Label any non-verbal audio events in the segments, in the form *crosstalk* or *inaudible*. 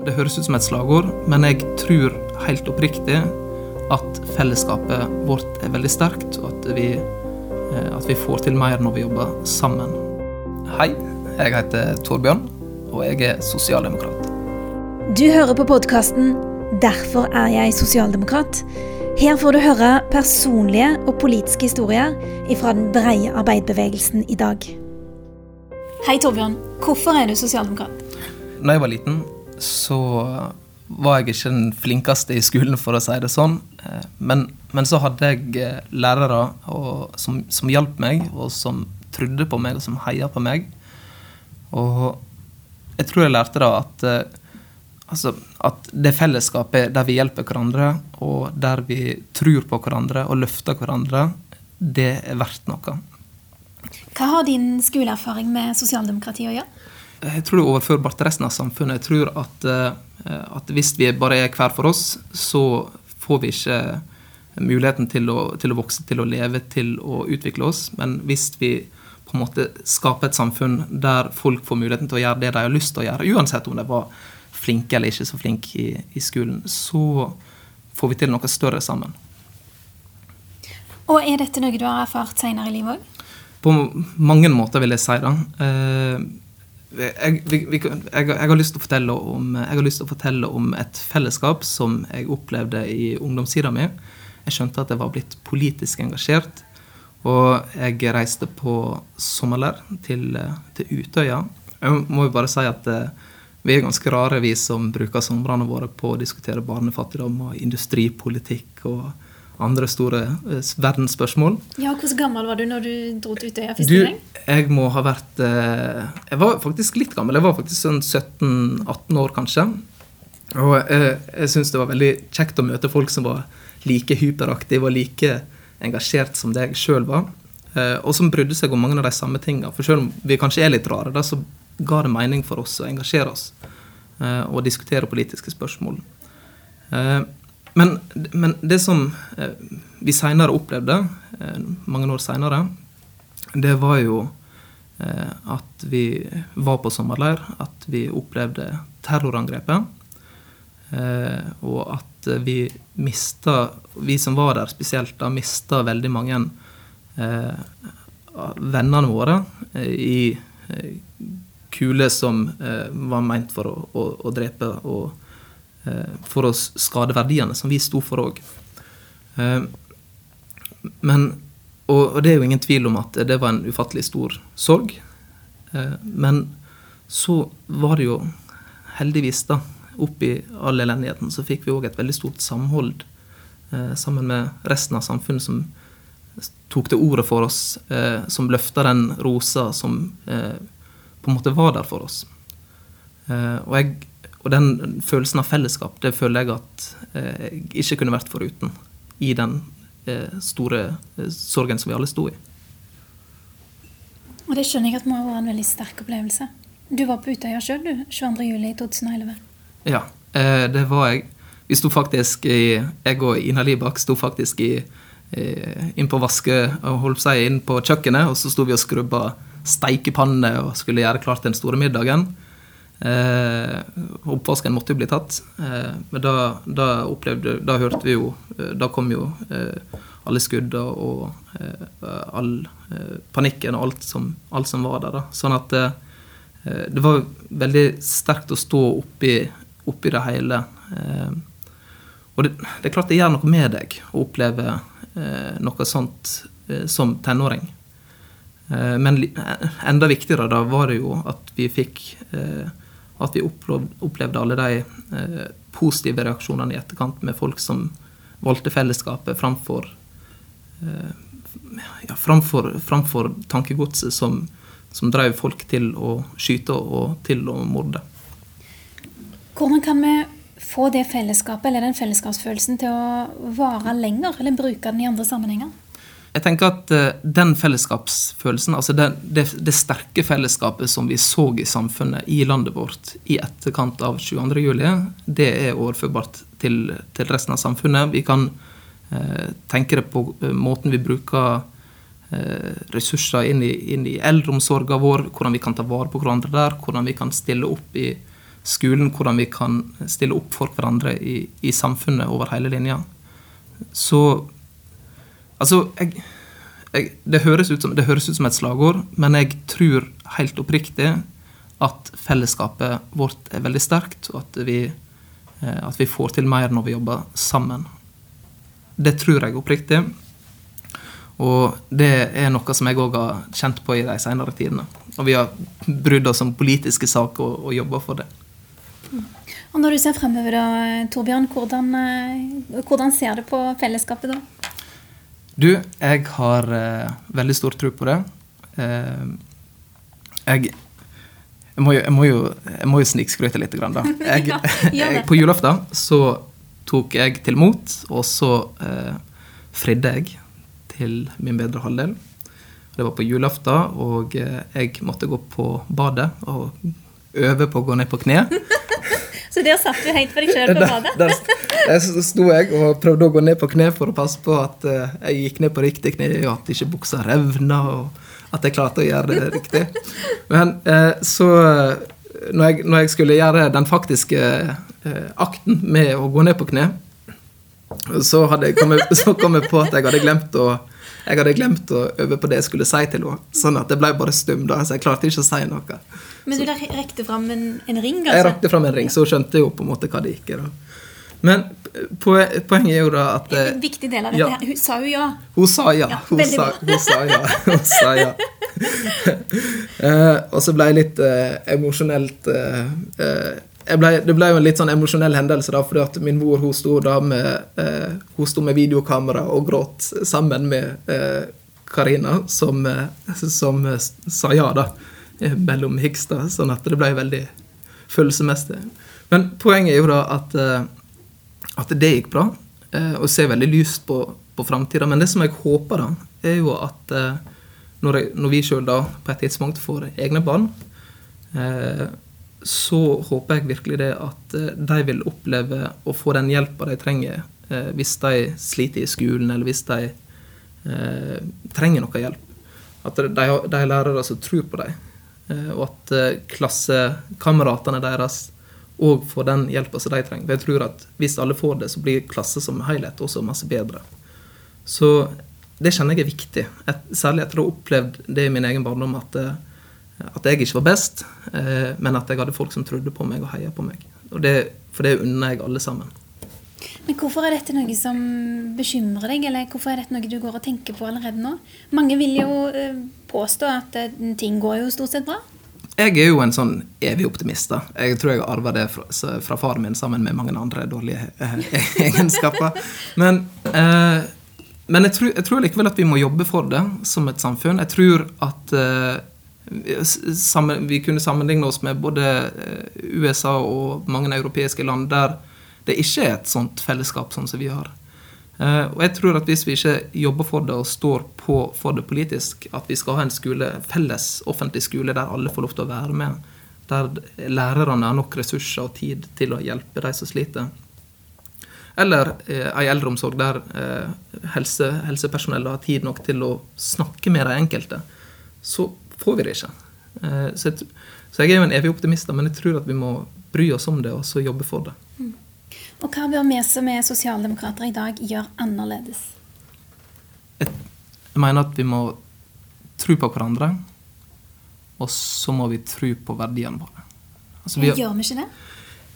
Det høres ut som et slagord, men jeg tror helt oppriktig at fellesskapet vårt er veldig sterkt, og at vi, eh, at vi får til mer når vi jobber sammen. Hei, jeg heter Torbjørn, og jeg er sosialdemokrat. Du hører på podkasten 'Derfor er jeg sosialdemokrat'. Her får du høre personlige og politiske historier fra den breie arbeiderbevegelsen i dag. Hei, Torbjørn. Hvorfor er du sosialdemokrat? Da jeg var liten, så var jeg ikke den flinkeste i skolen, for å si det sånn. Eh, men, men så hadde jeg eh, lærere og, som, som hjalp meg, og som trodde på meg, og som heia på meg. Og jeg tror jeg lærte da at eh, Altså at det fellesskapet der vi hjelper hverandre, og der vi tror på hverandre og løfter hverandre, det er verdt noe. Hva har din skoleerfaring med sosialdemokratiet å gjøre? Jeg tror det er overførbart til resten av samfunnet. Jeg tror at, eh, at, hvis vi bare er hver for oss, så får vi ikke muligheten til å, til å vokse, til å leve, til å utvikle oss. Men hvis vi på en måte skaper et samfunn der folk får muligheten til å gjøre det de har lyst til å gjøre, uansett om de var flinke eller ikke så flinke i, i skolen, så får vi til noe større sammen. Og er dette noe du har erfart senere i livet òg? På mange måter, vil jeg si det. Eh, jeg, jeg, jeg, har lyst til å om, jeg har lyst til å fortelle om et fellesskap som jeg opplevde i ungdomstida mi. Jeg skjønte at jeg var blitt politisk engasjert. Og jeg reiste på sommerleir til, til Utøya. Jeg må jo bare si at eh, vi er ganske rare, vi som bruker somrene våre på å diskutere barnefattigdom og industripolitikk og andre store eh, verdensspørsmål. Ja, Hvor gammel var du når du dro til Utøya første gang? Jeg må ha vært eh, Jeg var faktisk litt gammel. Jeg var faktisk sånn 17-18 år, kanskje. Og jeg, jeg syns det var veldig kjekt å møte folk som var like hyperaktive og like engasjert som det jeg sjøl var. Eh, og som brydde seg om mange av de samme tinga. For selv om vi kanskje er litt rare, da, så ga det mening for oss å engasjere oss eh, og diskutere politiske spørsmål. Eh, men, men, det som eh, vi seinere opplevde, mange år seinere, det var jo at vi var på sommerleir, at vi opplevde terrorangrepet. Og at vi mista, vi som var der spesielt, da mista veldig mange vennene våre i kule som eh, var meint for å, å, å drepe, og eh, for å skade verdiene som vi sto for òg. Eh, men og, det er jo ingen tvil om at det var en ufattelig stor sorg. Eh, men så var det jo heldigvis, da, oppi all elendigheten, så fikk vi òg et veldig stort samhold eh, sammen med resten av samfunnet som tok til orde for oss, eh, som løfta den rosa som eh, på en måte var der for oss. Eh, og, jeg, og, den følelsen av fellesskap det føler jeg at eh, jeg ikke kunne vært foruten i den eh, store sorgen som vi alle sto i. Og det skjønner jeg at må ha vært en veldig sterk opplevelse. Du var på Utøya sjøl, juli 22.07.2011. Ja, det var jeg. Vi sto faktisk i Jeg og Ina Libak sto faktisk i, inn på vaske og holdt seg inn på kjøkkenet, og så sto vi og skrubba steikepanner og skulle gjøre klart den store middagen. Eh, oppvasken måtte jo bli tatt. Eh, men da, da, opplevde Da hørte vi jo eh, Da kom jo alle skudda og all panikken og alt som, alt som, var der. Da. Sånn at det var veldig sterkt å stå oppi, oppi det hele. og det, det, er klart det gjør noe med deg å oppleve noe sånt som tenåring. Men enda viktigere da var det jo at vi fikk At vi opplevde alle de eh, positive reaksjonene i etterkant med folk som valgte fellesskapet framfor ja, framfor, framfor tankegodset som, som drev folk til å skyte og til å morde. Hvordan kan vi få det fellesskapet eller den fellesskapsfølelsen til å vare lenger, eller bruke den i andre sammenhenger? Jeg tenker at uh, den fellesskapsfølelsen, altså det, det, det, sterke fellesskapet som vi så i samfunnet, i landet vårt, i etterkant av 22.07, det er overførbart til, til, resten av samfunnet. Vi kan eh, tenke det på uh, måten vi bruker ressurser inn i, inn i eldreomsorgen vår, hvordan vi kan ta vare på hverandre der, hvordan vi kan stille opp i skolen, hvordan vi kan stille opp for hverandre i, i samfunnet over hele linja. Så Altså, jeg, jeg, det, høres som, det, høres ut som, et slagord, men jeg tror helt oppriktig at fellesskapet vårt er veldig sterkt, og at vi, eh, at vi får til mer når vi jobber sammen. Det tror jeg oppriktig. Og det er noe som jeg òg har kjent på i de senere tidene. Og vi har brydd oss om politiske saker og, og jobba for det. Og Når du ser fremover, da, Torbjørn, hvordan, eh, hvordan, ser du på fellesskapet da? Du, jeg har eh, veldig stor tro på det. Eh, jeg, jeg, må jo, jeg, må jo, jeg må jo snikskryte litt. Grann, da. *laughs* Jeg, jeg, på julaften så tok jeg til mot, og så eh, fridde jeg til min bedre halvdel. Det var på julaften, og eh, jeg måtte gå på badet og øve på å gå ned på kne. *laughs* Så der satt du helt for deg sjøl på *laughs* badet? Der, der sto jeg og prøvde å gå ned på kne for å passe på at uh, jeg gikk ned på riktig kne, og at ikke buksa revna, og at jeg klarte å gjøre det riktig. Men uh, så når jeg, når jeg, skulle gjøre den faktiske akten med å gå ned på kne, så, jeg kommet, *laughs* så kom jeg på at jeg hadde glemt å jeg hadde glemt å øve på det jeg skulle si til henne. Sånn at det ble bare stum, da, så jeg klarte ikke å si noe. Men du rekte fram en, en ring? Altså? Jeg rakte fram en ring, så skjønte jeg jo på en måte hva det gikk i. Men poenget er jo da at En viktig del av dette ja. Hun sa jo ja. Hun sa ja. ja hun, sa, hun, sa, ja. Hun sa ja. uh, *laughs* og så ble jeg litt uh, emosjonelt uh, ble, det ble jo en litt sånn emosjonell hendelse, da, fordi at min mor hun sto da med, eh, hun sto med videokamera og gråt sammen med eh, Karina, som, som sa ja, da, mellom hikster, sånn at det ble veldig følelsesmessig. Men poenget er jo da at, at det gikk bra, eh, og ser veldig lyst på, på framtida. Men det som jeg håper, da, er jo at eh, når, jeg, når vi sjøl da på et tidspunkt får egne barn, så håper jeg virkelig det at eh, de vil oppleve å få den hjelpa de trenger eh, hvis de sliter i skolen, eller hvis de eh, trenger noe hjelp. At de, har lærere som tror på dem, eh, og at eh, klassekameratene deres òg får den hjelpa som de trenger. For jeg tror at hvis alle får det, så blir klasse som helhet også masse bedre. Så det kjenner jeg er viktig, et, særlig etter å ha opplevd det i min egen barndom. at eh, at jeg ikke var best, eh, men at jeg hadde folk som trodde på meg og heia på meg. Og det, for det unner jeg alle sammen. Men Hvorfor er dette noe som bekymrer deg, eller hvorfor er dette noe du går og tenker på allerede nå? Mange vil jo eh, påstå at eh, ting går jo stort sett bra. Jeg er jo en sånn evig optimist. da. Jeg tror jeg har arva det fra, fra faren min sammen med mange andre dårlige *laughs* egenskaper. Men, eh, men jeg, tror, jeg, tror, likevel at vi må jobbe for det som et samfunn. Jeg tror at eh, vi kunne sammenligne oss med både eh, USA og mange europeiske land der det ikke er et sånt fellesskap sånn som vi har. Eh, og jeg tror at hvis vi ikke jobber for det og står på for det politisk, at vi skal ha en skole, felles offentlig skole der alle får lov til å være med, der lærerne har nok ressurser og tid til å hjelpe de som sliter, eller eh, eldreomsorg der eh, helse, helsepersonellet har tid nok til å snakke med de enkelte, så får vi det ikke. Eh, så jeg, så jeg er jo en evig optimist, men jeg tror at vi må bry oss om det og så jobbe for det. Mm. Og hva bør vi som er sosialdemokrater i dag gjøre annerledes? Jeg, mener at vi må tro på hverandre, og så må vi tro på verdiene våre. Altså, vi, gjør vi ikke det?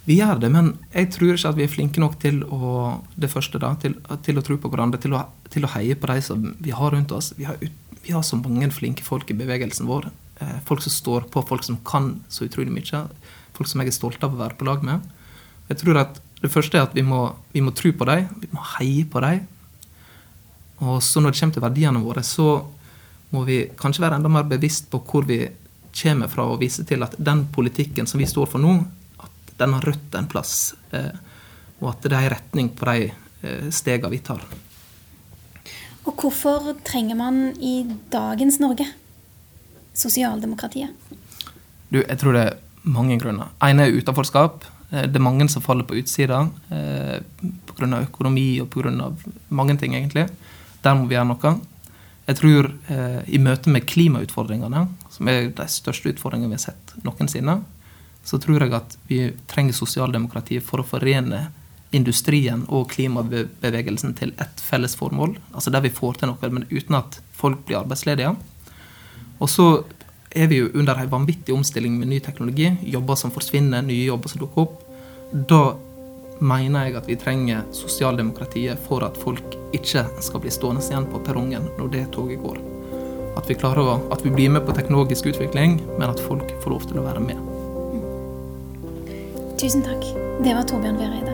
Vi gjør det, men jeg tror ikke at vi er flinke nok til å det første da, til, til å tro på hverandre, til å, til å heie på de som vi har rundt oss. Vi har ut, vi har så mange flinke folk i bevegelsen vår. Eh, folk som står på, folk som kan så utrolig mye. Folk som jeg er stolt av å være på lag med. Jeg tror at Det første er at vi må, vi må tro på dem, vi må heie på dem. Og så når det kommer til verdiene våre, så må vi kanskje være enda mer bevisst på hvor vi kommer fra, og vise til at den politikken som vi står for nå, at den har rødt en plass. Eh, og at det er en retning på de eh, stegene vi tar. Og hvorfor trenger man i dagens Norge sosialdemokratiet? Du, jeg tror det er mange grunner. En er utenforskap. Eh, det er mange som faller på utsida eh, pga. økonomi og pga. mange ting, egentlig. Der må vi gjøre noe. Jeg tror eh, i møte med klimautfordringene, som er de største utfordringene vi har sett noensinne, så tror jeg at vi trenger sosialdemokratiet for å forene industrien og klimabevegelsen til ett felles formål. Altså der vi får til noe, men uten at folk blir arbeidsledige. Og så er vi jo under en vanvittig omstilling med ny teknologi. Jobber som forsvinner, nye jobber som dukker opp. Da mener jeg at vi trenger sosialdemokratiet for at folk ikke skal bli stående igjen på perrongen når det toget går. At vi, klarer å, at vi blir med på teknologisk utvikling, men at folk får lov til å være med. Tusen takk. Det var Torbjørn Vereide.